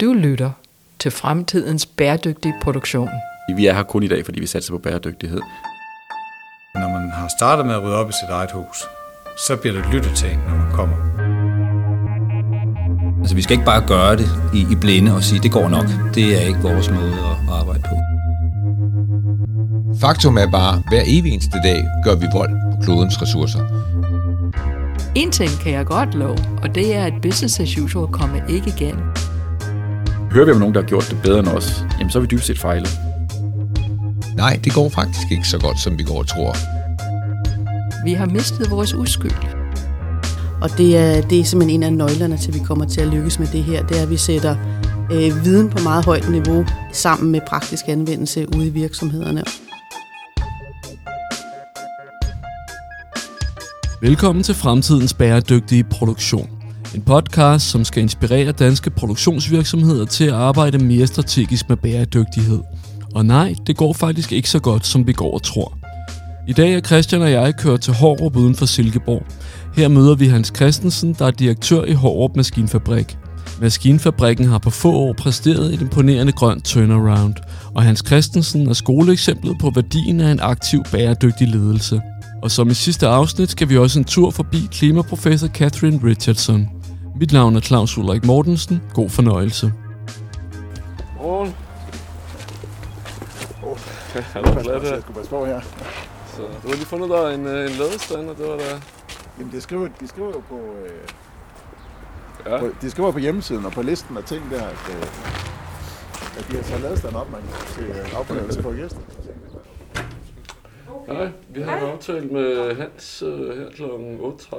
Du lytter til fremtidens bæredygtige produktion. Vi er her kun i dag, fordi vi satser på bæredygtighed. Når man har startet med at rydde op i sit eget hus, så bliver det lyttet til, når man kommer. Altså, vi skal ikke bare gøre det i, i blinde og sige, det går nok. Det er ikke vores måde at arbejde på. Faktum er bare, hver evig eneste dag gør vi vold på klodens ressourcer. En ting kan jeg godt love, og det er, at business as usual kommer ikke igen. Hører vi om nogen, der har gjort det bedre end os, jamen så er vi dybest set fejlet. Nej, det går faktisk ikke så godt, som vi går og tror. Vi har mistet vores uskyld. Og det er, det er simpelthen en af nøglerne til, at vi kommer til at lykkes med det her. Det er, at vi sætter øh, viden på meget højt niveau sammen med praktisk anvendelse ude i virksomhederne. Velkommen til Fremtidens Bæredygtige Produktion. En podcast, som skal inspirere danske produktionsvirksomheder til at arbejde mere strategisk med bæredygtighed. Og nej, det går faktisk ikke så godt, som vi går og tror. I dag er Christian og jeg kørt til Hårup uden for Silkeborg. Her møder vi Hans Christensen, der er direktør i Hårup Maskinfabrik. Maskinfabrikken har på få år præsteret et imponerende grønt turnaround, og Hans Christensen er skoleeksemplet på værdien af en aktiv bæredygtig ledelse. Og som i sidste afsnit skal vi også en tur forbi klimaprofessor Catherine Richardson. Mit navn er Claus Ulrik Mortensen. God fornøjelse. Morgen. Oh, jeg skulle passe på her. Så du har lige fundet dig en, øh, en ladestand, og det var da... Jamen, de skriver, de skriver jo på, øh, Ja. på, de skriver på hjemmesiden og på listen af ting der, at, øh, at de har taget ladestand op, man til øh, afforladelse for gæster. Hej, vi har en aftalt med Hans øh, her kl. 8.30.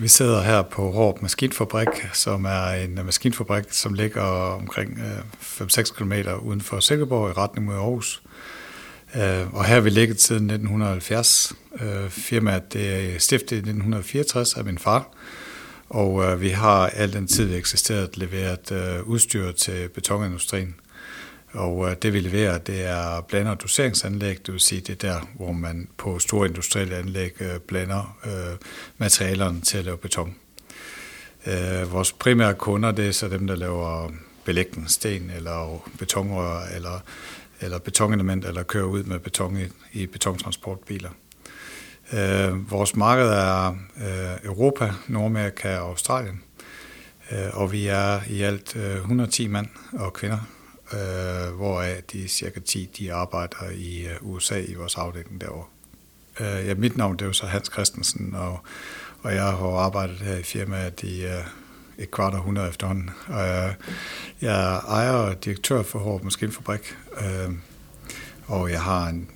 Vi sidder her på Råb Maskinfabrik, som er en maskinfabrik, som ligger omkring øh, 5-6 km uden for Silkeborg i retning mod Aarhus. Øh, og her har vi ligget siden 1970. Øh, firmaet det er stiftet i 1964 af min far, og vi har al den tid, vi eksisteret, leveret udstyr til betonindustrien. Og øh, det vi leverer, det er blander- og doseringsanlæg, det vil sige, det der, hvor man på store industrielle anlæg øh, blander øh, materialerne til at lave beton. Øh, vores primære kunder, det er så dem, der laver belægning, sten eller betonrør eller, eller betonelement, eller kører ud med beton i, i betontransportbiler. Øh, vores marked er øh, Europa, Nordamerika og Australien. Øh, og vi er i alt øh, 110 mand og kvinder, øh, hvoraf de cirka 10 de arbejder i øh, USA i vores afdeling derovre. Øh, ja, mit navn det er jo så Hans Christensen, og, og jeg har arbejdet her i firmaet i øh, et kvart århundrede efterhånden. Og, øh, jeg er ejer og direktør for Hård Maskinfabrik, øh, og jeg har en,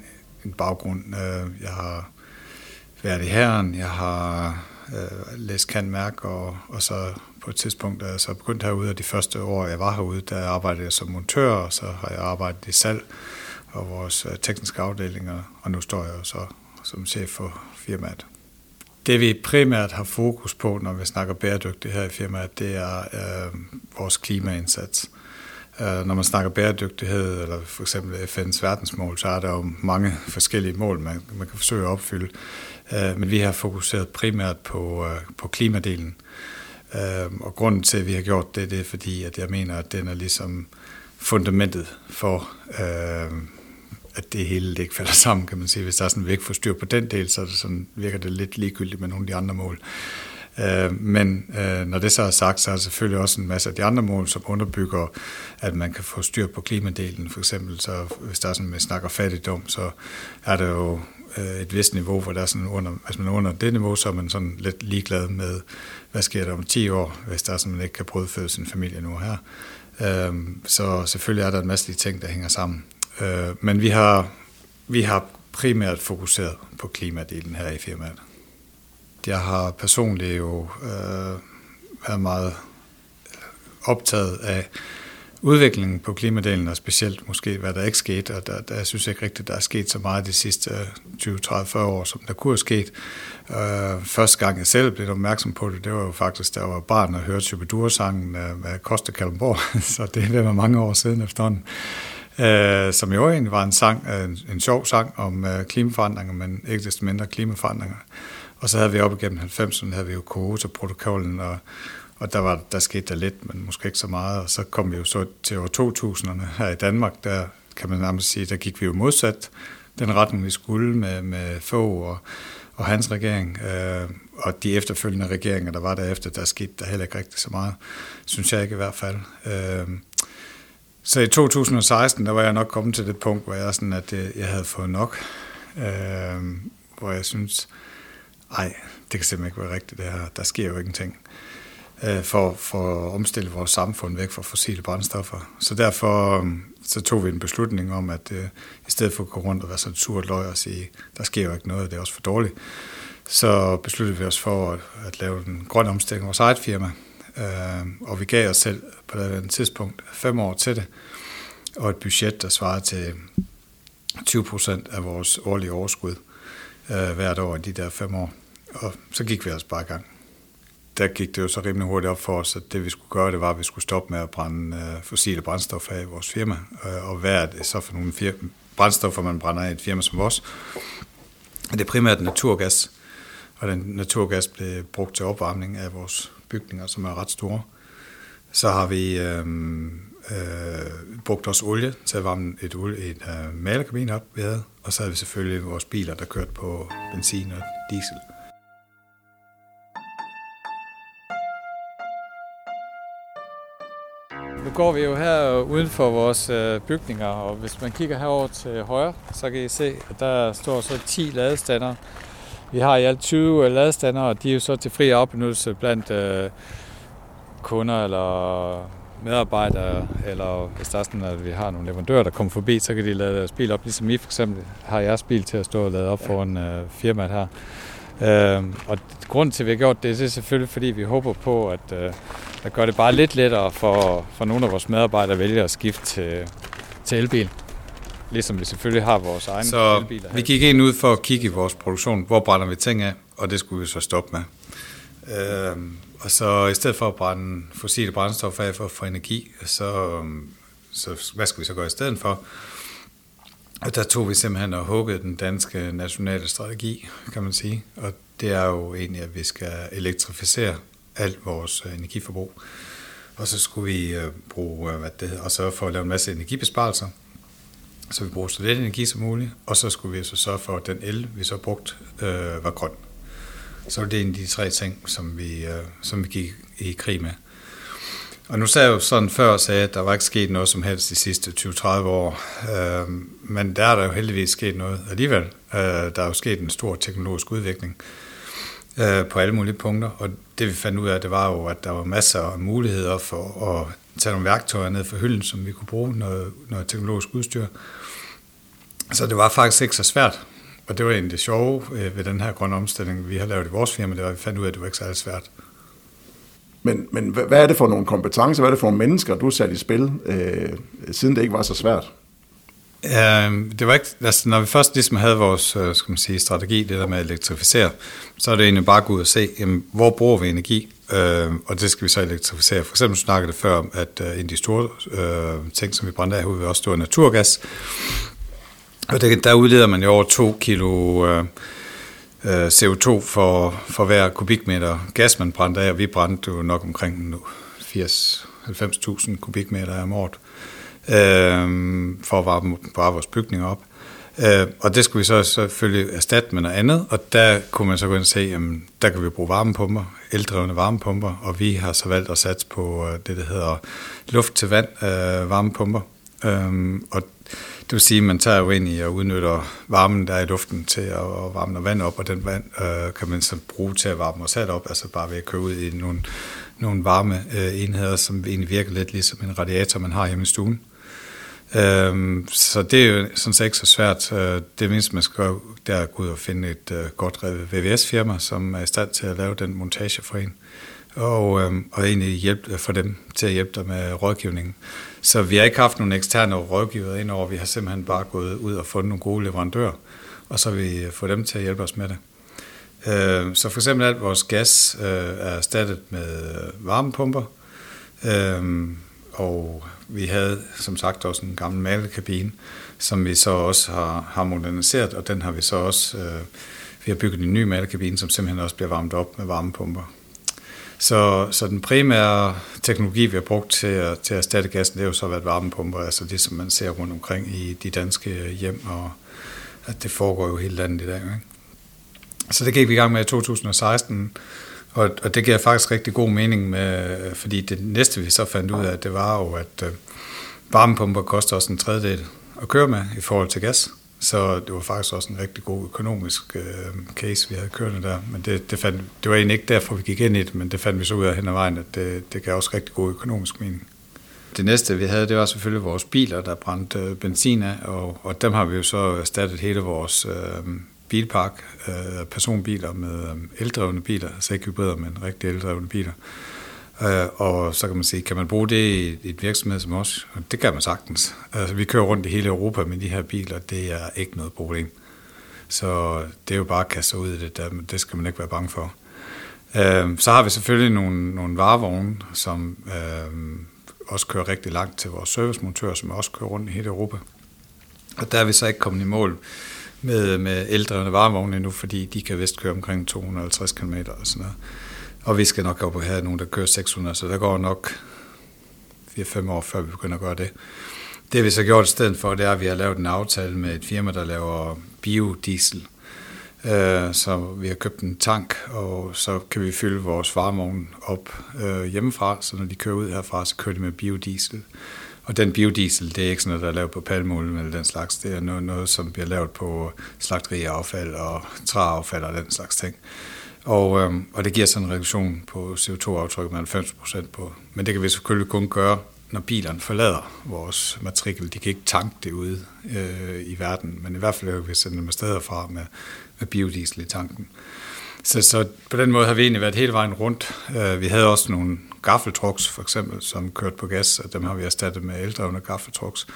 en baggrund. Øh, jeg har været i herren, jeg har øh, læst kan og, og så på et tidspunkt, da jeg så begyndte herude, og de første år, jeg var herude, der arbejdede jeg som montør, og så har jeg arbejdet i salg og vores øh, tekniske afdelinger, og nu står jeg jo så som chef for firmaet. Det vi primært har fokus på, når vi snakker bæredygtighed her i firmaet, det er øh, vores klimaindsats. Øh, når man snakker bæredygtighed, eller for eksempel FN's verdensmål, så er der jo mange forskellige mål, man, man kan forsøge at opfylde. Øh, men vi har fokuseret primært på, øh, på klimadelen. Øh, Øhm, og grunden til, at vi har gjort det, det er fordi, at jeg mener, at den er ligesom fundamentet for, øh, at det hele det ikke falder sammen, kan man sige. Hvis der er sådan, vi ikke får styr på den del, så det sådan, virker det lidt ligegyldigt med nogle af de andre mål. Øh, men øh, når det så er sagt, så er der selvfølgelig også en masse af de andre mål, som underbygger, at man kan få styr på klimadelen. For eksempel, så hvis der er sådan, man snakker fattigdom, så er der jo øh, et vist niveau, hvor der er sådan under, hvis man er under det niveau, så er man sådan lidt ligeglad med, hvad sker der om 10 år, hvis der er sådan, man ikke kan brødføde sin familie nu her. Øh, så selvfølgelig er der en masse de ting, der hænger sammen. Øh, men vi har, vi har primært fokuseret på klimadelen her i firmaet. Jeg har personligt jo øh, været meget optaget af udviklingen på klimadelen, og specielt måske, hvad der ikke skete, og der, der synes jeg ikke rigtigt, der er sket så meget de sidste 20, 30, 40 år, som der kunne have sket. Øh, første gang jeg selv blev opmærksom på det, det var jo faktisk, da jeg var barn og hørte Chubidur-sangen med Koste Kalmborg, så det er mange år siden efterhånden. Øh, som jo egentlig var en sang, øh, en, en sjov sang om øh, klimaforandringer, men ikke desto mindre klimaforandringer. Og så havde vi op igennem 90'erne, havde vi jo Kyoto-protokollen, og, og der, var, der skete der lidt, men måske ikke så meget. Og så kom vi jo så til år 2000'erne her i Danmark, der kan man nærmest sige, der gik vi jo modsat den retning, vi skulle med, med få og, og hans regering. Øh, og de efterfølgende regeringer, der var derefter, der skete der heller ikke rigtig så meget. Synes jeg ikke i hvert fald. Øh, så i 2016, der var jeg nok kommet til det punkt, hvor jeg, sådan, at øh, jeg havde fået nok. Øh, hvor jeg synes, nej, det kan simpelthen ikke være rigtigt det her. Der sker jo ingenting øh, for, for at omstille vores samfund væk fra fossile brændstoffer. Så derfor øhm, så tog vi en beslutning om, at øh, i stedet for at gå rundt og være sådan surt løg og sige, der sker jo ikke noget, det er også for dårligt, så besluttede vi os for at, at lave en grøn omstilling af vores eget firma. Øh, og vi gav os selv på det tidspunkt fem år til det, og et budget, der svarede til 20 procent af vores årlige overskud øh, hvert år i de der fem år. Og så gik vi altså bare i gang. Der gik det jo så rimelig hurtigt op for os, at det vi skulle gøre, det var, at vi skulle stoppe med at brænde øh, fossile brændstoffer af i vores firma. Øh, og hvad er det så for nogle firma, brændstoffer, man brænder af i et firma som vores? Det er primært naturgas, og den naturgas blev brugt til opvarmning af vores bygninger, som er ret store. Så har vi øh, øh, brugt også olie til at varme et, olie, et øh, malerkabin op, vi havde. Og så havde vi selvfølgelig vores biler, der kørte på benzin og diesel. Nu går vi jo her uden for vores øh, bygninger, og hvis man kigger herover til højre, så kan I se, at der står så 10 ladestander. Vi har i alt 20 ladestander, og de er jo så til fri afbenyttelse blandt øh, kunder eller medarbejdere, eller hvis der er sådan, at vi har nogle leverandører, der kommer forbi, så kan de lade deres bil op, ligesom I for eksempel har jeres bil til at stå og lade op foran øh, firmaet her. Øh, og grunden til, at vi har gjort det, det er selvfølgelig, fordi vi håber på, at øh, at gør det bare lidt lettere for, for nogle af vores medarbejdere at vælge at skifte til, til elbil. Ligesom vi selvfølgelig har vores egen så elbiler. vi gik ind ud for at kigge i vores produktion, hvor brænder vi ting af, og det skulle vi så stoppe med. Øh, og så i stedet for at brænde fossile brændstoffer af for, for energi, så, så hvad skal vi så gøre i stedet for? Og der tog vi simpelthen og huggede den danske nationale strategi, kan man sige. Og det er jo egentlig, at vi skal elektrificere alt vores øh, energiforbrug. Og så skulle vi øh, bruge, øh, hvad det hedder, og sørge for at lave en masse energibesparelser, så vi bruger så lidt energi som muligt, og så skulle vi så sørge for, at den el, vi så brugt, øh, var grøn. Så det er en af de tre ting, som vi, øh, som vi gik i krig med. Og nu sagde jeg jo sådan før og sagde, at der var ikke sket noget som helst de sidste 20-30 år. Øh, men der er der jo heldigvis sket noget alligevel. Øh, der er jo sket en stor teknologisk udvikling øh, på alle mulige punkter. Og det vi fandt ud af, det var jo, at der var masser af muligheder for at tage nogle værktøjer ned fra hylden, som vi kunne bruge, noget, noget teknologisk udstyr. Så det var faktisk ikke så svært. Og det var egentlig det sjove øh, ved den her grønne omstilling, vi har lavet i vores firma, det var, at vi fandt ud af, at det var ikke særlig svært. Men, men hvad er det for nogle kompetencer, hvad er det for nogle mennesker, du satte i spil, øh, siden det ikke var så svært? Uh, det var ikke, altså, når vi først ligesom havde vores uh, skal man sige, strategi, det der med at elektrificere, så er det egentlig bare at gå ud og se, jamen, hvor bruger vi energi, uh, og det skal vi så elektrificere. For eksempel snakkede det før om, at uh, en af de store uh, ting, som vi brændte af herude, også stå naturgas. Og det, der udleder man jo over 2 kilo uh, Øh, CO2 for, for hver kubikmeter gas, man brændte af, og vi brændte jo nok omkring 80-90.000 kubikmeter om året øh, for at varme, varme vores bygninger op. Øh, og det skulle vi så selvfølgelig erstatte med noget andet, og der kunne man så gå ind og se, jamen, der kan vi bruge varmepumper, eldrevne varmepumper, og vi har så valgt at satse på øh, det, der hedder luft til vand øh, varmepumper. Øh, og det vil sige, at man tager jo ind i og udnytter varmen, der er i luften til at varme noget vand op, og den vand øh, kan man så bruge til at varme os op, altså bare ved at køre ud i nogle, nogle varme øh, enheder, som egentlig virker lidt ligesom en radiator, man har hjemme i stuen. Øh, så det er jo sådan set ikke så svært. Øh, det mindste, man skal gøre, det er at gå ud og finde et øh, godt VVS-firma, som er i stand til at lave den montage for en, og, øh, og egentlig hjælpe øh, for dem til at hjælpe dig med rådgivningen. Så vi har ikke haft nogle eksterne rådgivere indover, vi har simpelthen bare gået ud og fundet nogle gode leverandører, og så vi øh, få dem til at hjælpe os med det. Øh, så for eksempel alt vores gas øh, er erstattet med øh, varmepumper, øh, og vi havde som sagt også en gammel malekabine, som vi så også har, har moderniseret, og den har vi så også, øh, vi har bygget en ny malekabine, som simpelthen også bliver varmet op med varmepumper. Så, så den primære teknologi, vi har brugt til at, til at erstatte gassen, det har jo så været varmepumper, altså det, som man ser rundt omkring i de danske hjem, og at det foregår jo helt landet i dag. Ikke? Så det gik vi i gang med i 2016, og, og det giver faktisk rigtig god mening, med, fordi det næste, vi så fandt ud af, det var jo, at øh, varmepumper koster også en tredjedel at køre med i forhold til gas. Så det var faktisk også en rigtig god økonomisk øh, case, vi havde kørende der. Men det, det, fandt, det var egentlig ikke derfor, vi gik ind i det, men det fandt vi så ud af hen ad vejen, at det, det gav også rigtig god økonomisk mening. Det næste, vi havde, det var selvfølgelig vores biler, der brændte øh, benzin af, og, og dem har vi jo så erstattet hele vores øh, bilpark, øh, personbiler med øh, eldrevne biler, altså ikke hybrider, men rigtig eldrevne biler. Øh, og så kan man sige, kan man bruge det i et virksomhed som os? Og det kan man sagtens. Altså, vi kører rundt i hele Europa med de her biler, det er ikke noget problem. Så det er jo bare at kaste ud i det, der, det skal man ikke være bange for. Øh, så har vi selvfølgelig nogle, nogle varevogne, som øh, også kører rigtig langt til vores servicemontører, som også kører rundt i hele Europa. Og der er vi så ikke kommet i mål med, med ældre varevogne endnu, fordi de kan vist køre omkring 250 km og sådan noget. Og vi skal nok op og have nogen, der kører 600, så der går nok 4-5 år, før vi begynder at gøre det. Det vi så gjort i stedet for, det er, at vi har lavet en aftale med et firma, der laver biodiesel. Øh, så vi har købt en tank, og så kan vi fylde vores varmevogn op øh, hjemmefra, så når de kører ud herfra, så kører de med biodiesel. Og den biodiesel, det er ikke sådan noget, der er lavet på palmolie eller den slags. Det er noget, noget som bliver lavet på slagteriaffald og træaffald og den slags ting. Og, øhm, og det giver sådan en reduktion på CO2-aftryk med 90 procent på. Men det kan vi selvfølgelig kun gøre, når bilerne forlader vores matrikel. De kan ikke tanke det ude øh, i verden, men i hvert fald kan vi sende dem afsted fra med, med biodiesel i tanken. Så, så på den måde har vi egentlig været hele vejen rundt. Øh, vi havde også nogle gaffeltrucks, for eksempel, som kørte på gas, og dem har vi erstattet med eldrevne gaffeltrucks.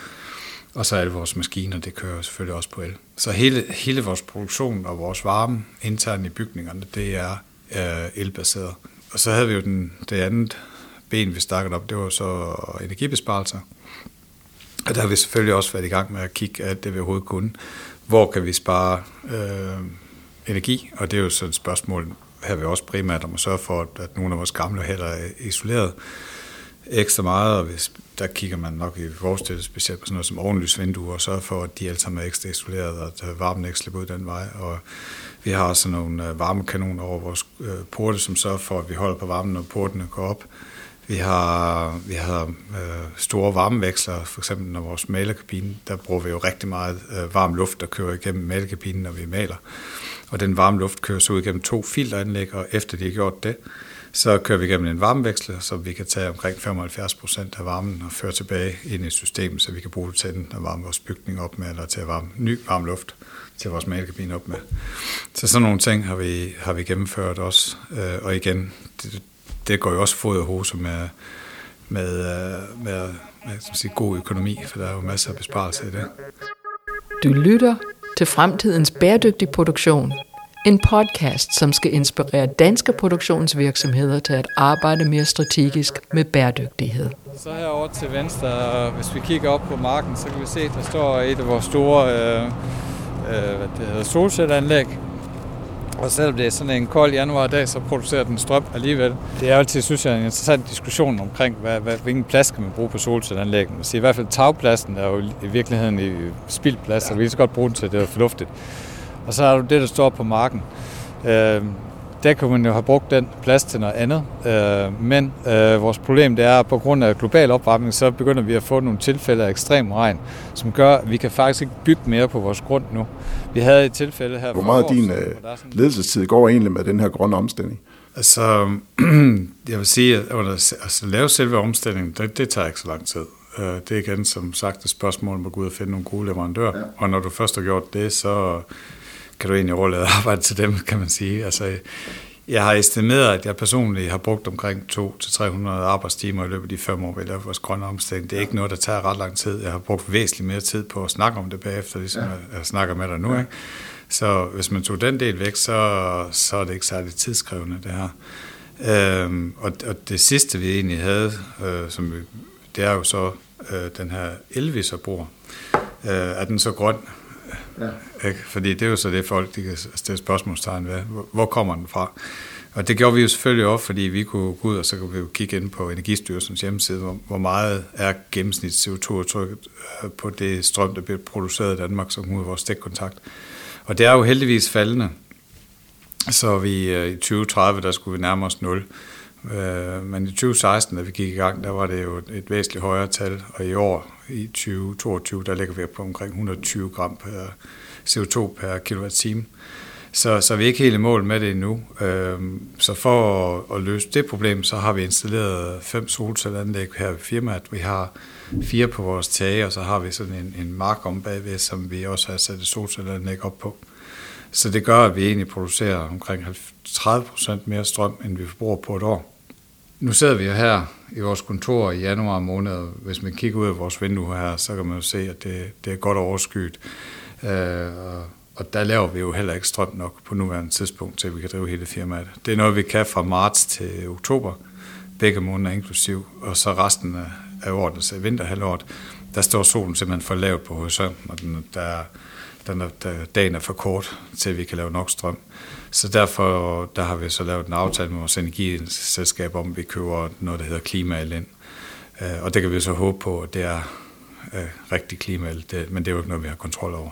Og så alle vores maskiner, det kører selvfølgelig også på el. Så hele, hele vores produktion og vores varme internt i bygningerne, det er øh, elbaseret. Og så havde vi jo den, det andet ben, vi stakket op, det var så energibesparelser. Og der har vi selvfølgelig også været i gang med at kigge alt det, vi overhovedet kunne. Hvor kan vi spare øh, energi? Og det er jo så et spørgsmål, her vi også primært om at sørge for, at nogle af vores gamle heller er isoleret ekstra meget, og hvis, der kigger man nok i vores sted specielt på sådan noget som ovenlysvinduer, og sørger for, at de alle sammen er ekstra isoleret, og at varmen ikke slipper ud den vej. Og vi har sådan nogle øh, varmekanoner over vores øh, porte, som sørger for, at vi holder på varmen, når portene går op. Vi har, vi har øh, store varmeveksler, for eksempel når vores malerkabine, der bruger vi jo rigtig meget øh, varm luft, der kører igennem malerkabinen, når vi maler. Og den varme luft kører så ud igennem to filteranlæg, og efter de har gjort det, så kører vi igennem en varmeveksler, så vi kan tage omkring 75 procent af varmen og føre tilbage ind i systemet, så vi kan bruge det til at varme vores bygning op med, eller til at varme ny varm luft til vores malkabine op med. Så sådan nogle ting har vi, har vi gennemført også. Øh, og igen, det, det går jo også fod og hose med, med, øh, med, med, med sige, god økonomi, for der er jo masser af besparelser i det. Du lytter til fremtidens bæredygtig produktion en podcast, som skal inspirere danske produktionsvirksomheder til at arbejde mere strategisk med bæredygtighed. Så herovre til venstre, hvis vi kigger op på marken, så kan vi se, at der står et af vores store øh, øh, hvad det hedder, solcelleanlæg. Og selvom det er sådan en kold januardag, så producerer den strøm alligevel. Det er altid, synes jeg, en interessant diskussion omkring, hvad, hvad, hvilken plads kan man bruge på solcelleanlæggen. Man siger, I hvert fald tagpladsen er jo i virkeligheden i spildplads, så vi kan så godt bruge den til, det er fornuftigt. Og så har du det, der står på marken. Øh, der kan man jo have brugt den plads til noget andet. Øh, men øh, vores problem det er, at på grund af global opvarmning, så begynder vi at få nogle tilfælde af ekstrem regn, som gør, at vi kan faktisk ikke bygge mere på vores grund nu. Vi havde et tilfælde her... Hvor meget af din øh, ledelsestid går egentlig med den her grønne omstilling? Altså, jeg vil sige, at altså, lave selve omstillingen, det, det tager ikke så lang tid. Øh, det er igen som sagt et spørgsmål om at gå ud og finde nogle gode leverandører. Ja. Og når du først har gjort det, så kan du egentlig overlade arbejde til dem, kan man sige. Altså, jeg har estimeret, at jeg personligt har brugt omkring 200-300 arbejdstimer i løbet af de fem år, vi lavede vores grønne omstilling. Det er ikke noget, der tager ret lang tid. Jeg har brugt væsentligt mere tid på at snakke om det bagefter, ligesom ja. jeg, snakker med dig nu. Ikke? Så hvis man tog den del væk, så, så er det ikke særlig tidskrævende, det her. Øhm, og, og det sidste, vi egentlig havde, øh, som vi, det er jo så øh, den her elviserbord. Øh, er den så grøn? Ja. Ikke? Fordi det er jo så det, folk de kan stille spørgsmålstegn ved. Hvor kommer den fra? Og det gjorde vi jo selvfølgelig også, fordi vi kunne gå ud, og så kunne vi jo kigge ind på Energistyrelsens hjemmeside, hvor, hvor meget er gennemsnit CO2-trykket øh, på det strøm, der bliver produceret i Danmark, som ud af vores stikkontakt. Og det er jo heldigvis faldende. Så vi øh, i 2030, der skulle vi nærme os 0. Øh, men i 2016, da vi gik i gang, der var det jo et væsentligt højere tal, og i år, i 2022, der ligger vi på omkring 120 gram per CO2 per kilowatt-time. Så, så vi er ikke helt i mål med det endnu. Øh, så for at, at løse det problem, så har vi installeret fem solcelleanlæg her ved firmaet. Vi har fire på vores tage, og så har vi sådan en, en mark om bagved, som vi også har sat et solcelleanlæg op på. Så det gør, at vi egentlig producerer omkring 30% mere strøm, end vi forbruger på et år. Nu sidder vi jo her i vores kontor i januar måned, hvis man kigger ud af vores vindue her, så kan man jo se, at det, det er godt overskyet. Øh, og der laver vi jo heller ikke strøm nok på nuværende tidspunkt, til vi kan drive hele firmaet. Det er noget, vi kan fra marts til oktober, begge måneder inklusiv, og så resten af året, altså vinterhalvåret, der står solen simpelthen for lavt på horisonten, og den, der, den er, der, dagen er for kort, til vi kan lave nok strøm. Så derfor der har vi så lavet en aftale med vores energiselskab om, at vi køber noget, der hedder klimael ind. Øh, og det kan vi så håbe på, at det er øh, rigtig klimael, men det er jo ikke noget, vi har kontrol over.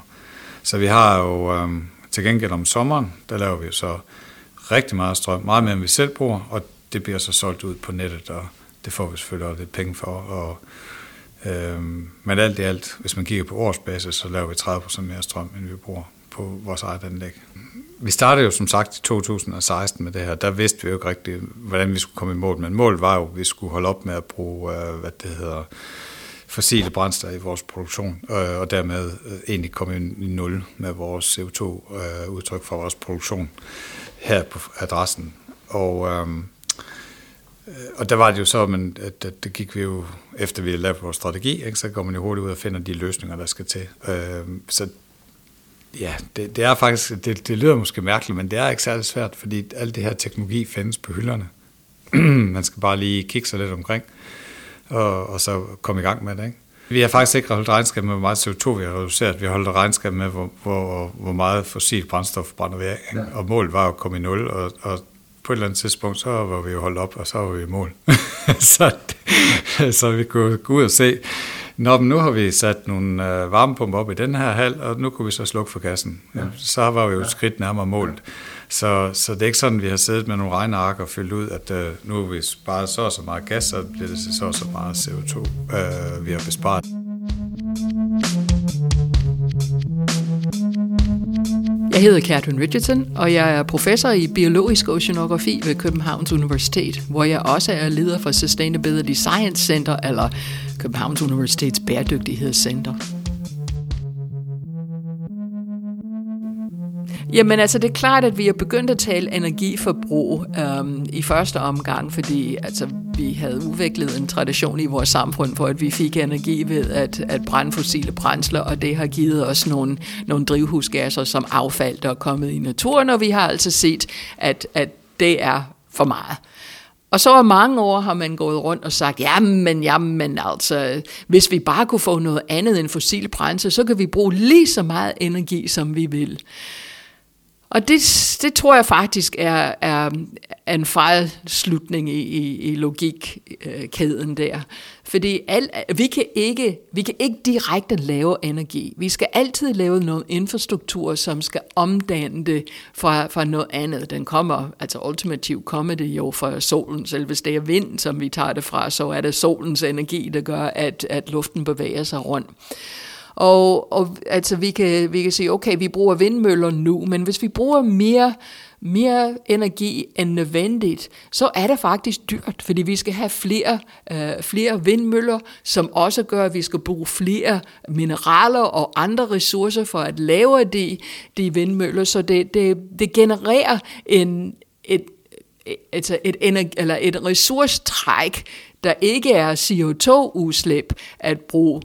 Så vi har jo øh, til gengæld om sommeren, der laver vi så rigtig meget strøm, meget mere end vi selv bruger, og det bliver så solgt ud på nettet, og det får vi selvfølgelig også lidt penge for. Og, Øhm, men alt i alt, hvis man kigger på årsbasis, så laver vi 30% mere strøm, end vi bruger på vores eget anlæg. Vi startede jo som sagt i 2016 med det her. Der vidste vi jo ikke rigtigt, hvordan vi skulle komme i mål. Men målet var jo, at vi skulle holde op med at bruge, øh, hvad det hedder, fossile brændster i vores produktion, øh, og dermed øh, egentlig komme i nul med vores CO2-udtryk øh, fra vores produktion her på adressen. Og, øhm, og der var det jo så, men, at, at det gik vi jo, efter vi havde lavet vores strategi, ikke, så går man jo hurtigt ud og finder de løsninger, der skal til. Øhm, så ja, det, det er faktisk, det, det lyder måske mærkeligt, men det er ikke særlig svært, fordi al det her teknologi findes på hylderne. man skal bare lige kigge sig lidt omkring og, og så komme i gang med det. Ikke? Vi har faktisk ikke holdt regnskab med, hvor meget CO2 vi har reduceret. Vi har holdt regnskab med, hvor, hvor, hvor meget fossil brændstof brænder vi af. Ikke? Og målet var at komme i nul, og, og på et eller andet tidspunkt, så var vi jo holdt op, og så var vi i mål. så, så vi kunne gå ud og se, Nå, men nu har vi sat nogle øh, varmepumper op i den her hal, og nu kunne vi så slukke for gassen. Ja. Så var vi jo et skridt nærmere målet. Så, så det er ikke sådan, at vi har siddet med nogle regneark og fyldt ud, at øh, nu har vi sparet så og så meget gas, så bliver det så og så meget CO2, øh, vi har besparet. Jeg hedder Catherine Richardson, og jeg er professor i biologisk oceanografi ved Københavns Universitet, hvor jeg også er leder for Sustainability Science Center, eller Københavns Universitets Bæredygtighedscenter. Jamen altså, det er klart, at vi er begyndt at tale energiforbrug øhm, i første omgang, fordi altså, vi havde udviklet en tradition i vores samfund for, at vi fik energi ved at, at brænde fossile brændsler, og det har givet os nogle, nogle drivhusgasser som affald, der er kommet i naturen, og vi har altså set, at, at det er for meget. Og så over mange år har man gået rundt og sagt, jamen, jamen altså, hvis vi bare kunne få noget andet end fossil brændsel, så kan vi bruge lige så meget energi, som vi vil. Og det, det tror jeg faktisk er, er, en fejlslutning i, i, i logikkæden der. Fordi al, vi, kan ikke, vi kan ikke direkte lave energi. Vi skal altid lave noget infrastruktur, som skal omdanne det fra, fra noget andet. Den kommer, altså ultimativt kommer det jo fra solen, selv hvis det er vind, som vi tager det fra, så er det solens energi, der gør, at, at luften bevæger sig rundt. Og, og altså, vi kan, vi kan sige, okay, vi bruger vindmøller nu, men hvis vi bruger mere, mere energi end nødvendigt, så er det faktisk dyrt, fordi vi skal have flere, øh, flere vindmøller, som også gør, at vi skal bruge flere mineraler og andre ressourcer for at lave de, de vindmøller, så det, det, det genererer en, et, altså et, eller et ressourcetræk, der ikke er CO2-udslip at bruge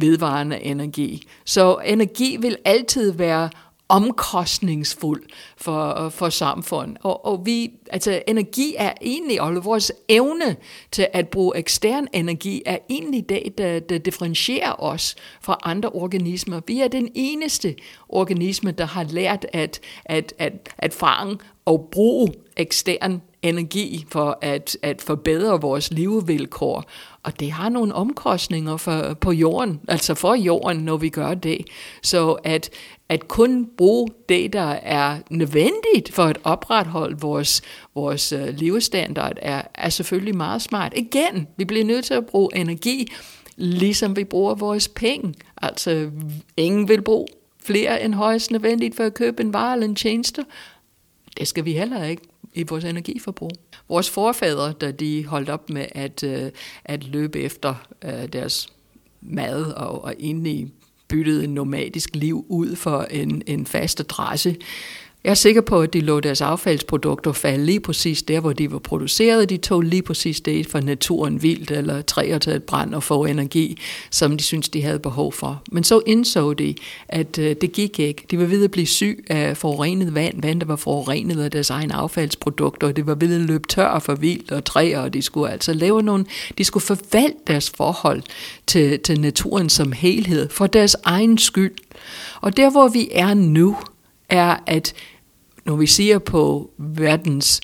vedvarende energi. Så energi vil altid være omkostningsfuld for, for samfund. Og, og vi, altså energi er egentlig, og vores evne til at bruge ekstern energi er egentlig det, der, der differentierer os fra andre organismer. Vi er den eneste organisme, der har lært at, at, at, at fange og bruge ekstern energi for at, at forbedre vores levevilkår. Og det har nogle omkostninger for, på jorden, altså for jorden, når vi gør det. Så at, at kun bruge det, der er nødvendigt for at opretholde vores, vores øh, levestandard, er, er selvfølgelig meget smart. Igen, vi bliver nødt til at bruge energi, ligesom vi bruger vores penge. Altså, ingen vil bruge flere end højst nødvendigt for at købe en vare eller en tjeneste. Det skal vi heller ikke i vores energiforbrug. Vores forfædre, da de holdt op med at, øh, at løbe efter øh, deres mad og, og egentlig byttede en nomadisk liv ud for en, en fast adresse. Jeg er sikker på, at de lå deres affaldsprodukter falde lige præcis der, hvor de var produceret. De tog lige præcis det for naturen vildt, eller træer til at brænde og få energi, som de synes de havde behov for. Men så indså de, at øh, det gik ikke. De var ved at blive syg af forurenet vand, vand der var forurenet af deres egen affaldsprodukter, og det var ved at løbe tør for vildt og træer, og de skulle altså lave nogle, de skulle forvalte deres forhold til, til naturen som helhed, for deres egen skyld. Og der, hvor vi er nu, er, at når vi ser på verdens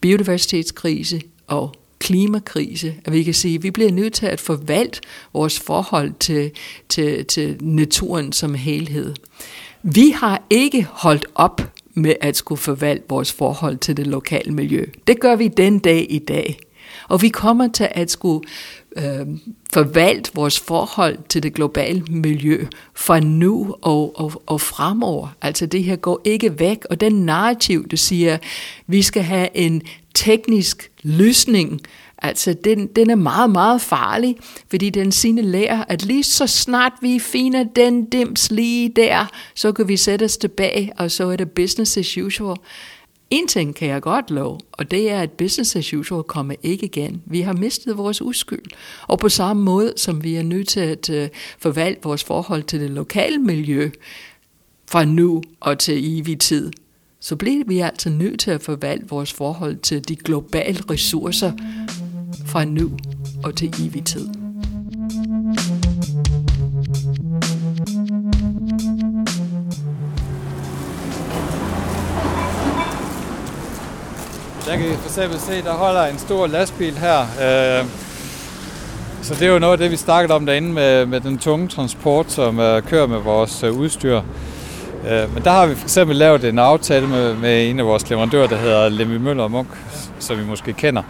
biodiversitetskrise og klimakrise, at vi kan sige, at vi bliver nødt til at forvalte vores forhold til, til, til naturen som helhed. Vi har ikke holdt op med at skulle forvalte vores forhold til det lokale miljø. Det gør vi den dag i dag. Og vi kommer til at skulle øh, forvalte vores forhold til det globale miljø fra nu og, og, og fremover. Altså det her går ikke væk, og den narrativ, der siger, at vi skal have en teknisk løsning, altså den, den er meget, meget farlig, fordi den signalerer, at lige så snart vi finder den dims lige der, så kan vi sætte os tilbage, og så er det business as usual. En ting kan jeg godt love, og det er, at business as usual kommer ikke igen. Vi har mistet vores uskyld. Og på samme måde, som vi er nødt til at øh, forvalte vores forhold til det lokale miljø fra nu og til evig tid, så bliver vi altså nødt til at forvalte vores forhold til de globale ressourcer fra nu og til evig tid. Der kan I for eksempel se, der holder en stor lastbil her. Øh, så det er jo noget af det, vi snakkede om derinde med, med den tunge transport, som øh, kører med vores uh, udstyr. Øh, men der har vi for eksempel lavet en aftale med, med en af vores leverandører, der hedder Lemmy Møller og Munk, som vi måske kender.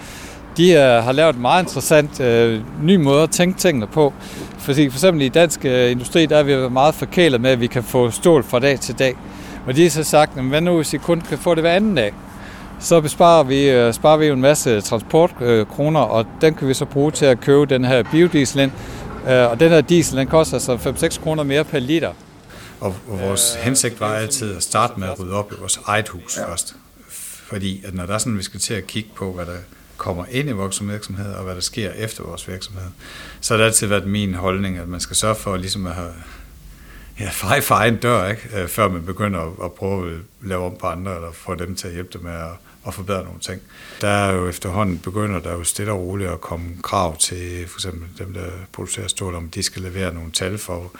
De uh, har lavet en meget interessant ny måde at tænke tingene på. Fordi for eksempel i dansk industri, der er vi meget forkælet med, at vi kan få stål fra dag til dag. Og de har så sagt, hvad nu hvis I kun kan få det hver anden dag? Så besparer vi, øh, sparer vi en masse transportkroner, og den kan vi så bruge til at købe den her biodiesel ind. Øh, og den her diesel, den koster så 5-6 kroner mere per liter. Og, vores øh, hensigt var altid at starte med at rydde op i vores eget hus ja. først. Fordi at når der er sådan, vi skal til at kigge på, hvad der kommer ind i vores virksomhed, og hvad der sker efter vores virksomhed, så har det altid været min holdning, at man skal sørge for ligesom at have ja, fej for egen dør, ikke? før man begynder at, at prøve at lave om på andre, eller få dem til at hjælpe dem med at at forbedre nogle ting. Der er jo efterhånden begynder der jo stille og roligt at komme krav til for eksempel dem, der producerer stål, om de skal levere nogle tal for,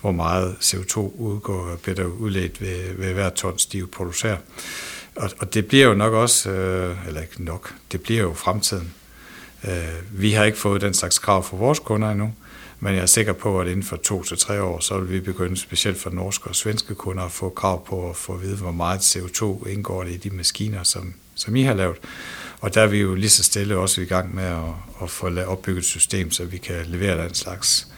hvor meget CO2 udgår, bliver der udledt ved, ved hver tons, de producerer. Og, og det bliver jo nok også, øh, eller ikke nok, det bliver jo fremtiden. Øh, vi har ikke fået den slags krav fra vores kunder endnu, men jeg er sikker på, at inden for to til tre år, så vil vi begynde, specielt for norske og svenske kunder, at få krav på at få at vide, hvor meget CO2 indgår det i de maskiner, som, som I har lavet. Og der er vi jo lige så stille også i gang med at, at få opbygget et system, så vi kan levere den slags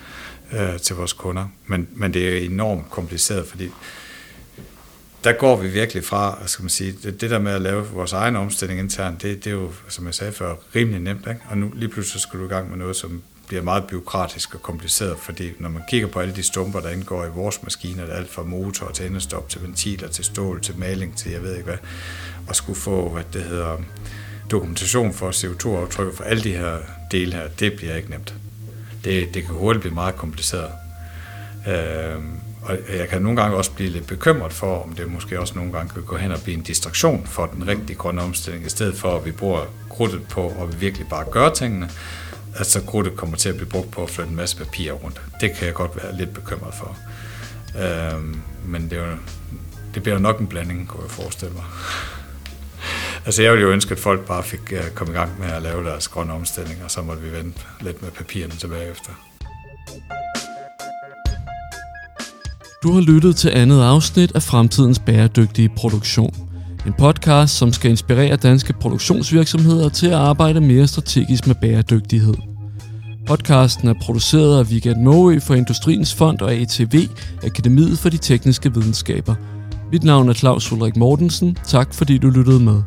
øh, til vores kunder. Men, men det er enormt kompliceret, fordi der går vi virkelig fra, skal man sige, det, det der med at lave vores egen omstilling internt, det, det er jo, som jeg sagde før, rimelig nemt. Ikke? Og nu lige pludselig skal du i gang med noget, som bliver meget byråkratisk og kompliceret, fordi når man kigger på alle de stumper, der indgår i vores maskiner, er alt fra motor til endestop, til ventiler, til stål, til maling, til jeg ved ikke hvad, og skulle få, hvad det hedder, dokumentation for CO2-aftryk for alle de her dele her, det bliver ikke nemt. Det, det kan hurtigt blive meget kompliceret. Øh, Og jeg kan nogle gange også blive lidt bekymret for, om det måske også nogle gange kan gå hen og blive en distraktion for den rigtige grønne omstilling, i stedet for at vi bruger krudtet på at virkelig bare gøre tingene, at så krudtet kommer til at blive brugt på at flytte en masse papir rundt. Det kan jeg godt være lidt bekymret for. Øh, men det, er jo, det bliver jo nok en blanding, kunne jeg forestille mig. altså jeg ville jo ønske, at folk bare fik øh, uh, komme i gang med at lave deres grønne omstilling, og så måtte vi vente lidt med papirerne tilbage efter. Du har lyttet til andet afsnit af Fremtidens Bæredygtige Produktion. En podcast, som skal inspirere danske produktionsvirksomheder til at arbejde mere strategisk med bæredygtighed. Podcasten er produceret af Vigand Måge for Industriens Fond og ATV, Akademiet for de Tekniske Videnskaber. Mit navn er Claus Ulrik Mortensen. Tak fordi du lyttede med.